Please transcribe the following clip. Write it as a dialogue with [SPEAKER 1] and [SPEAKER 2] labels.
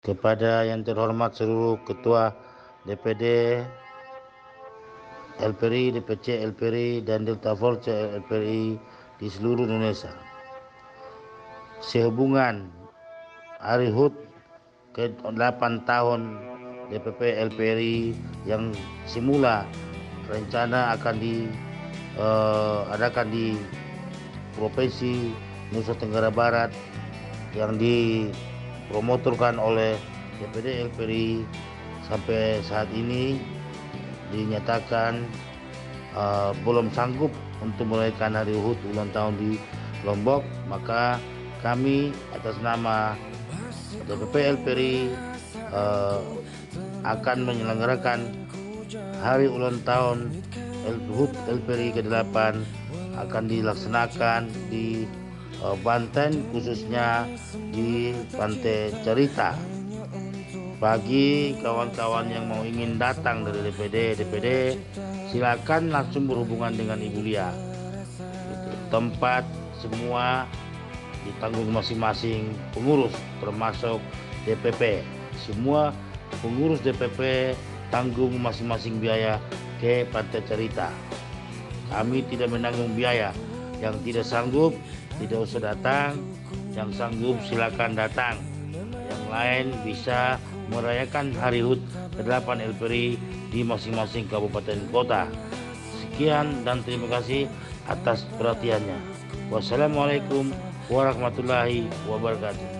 [SPEAKER 1] kepada yang terhormat seluruh ketua DPD LPRI, DPC LPRI, dan Delta Force LPRI di seluruh Indonesia. Sehubungan Hari HUT ke 8 tahun DPP LPRI yang semula rencana akan diadakan uh, di Provinsi Nusa Tenggara Barat yang dipromotorkan oleh DPD LPRI sampai saat ini dinyatakan uh, belum sanggup untuk merayakan hari Uhud ulang tahun di Lombok. Maka kami atas nama DPP LPRI uh, akan menyelenggarakan hari ulang tahun LPRI ke-8 akan dilaksanakan di uh, Banten khususnya di Pantai Cerita. Bagi kawan-kawan yang mau ingin datang dari DPD, DPD silakan langsung berhubungan dengan Ibu Lia. Tempat semua ditanggung masing-masing pengurus termasuk DPP. Semua pengurus DPP tanggung masing-masing biaya ke Pantai Cerita. Kami tidak menanggung biaya. Yang tidak sanggup tidak usah datang. Yang sanggup silakan datang. Yang lain bisa merayakan Hari HUT ke-8 LPRI di masing-masing kabupaten kota. Sekian dan terima kasih atas perhatiannya. Wassalamualaikum warahmatullahi wabarakatuh.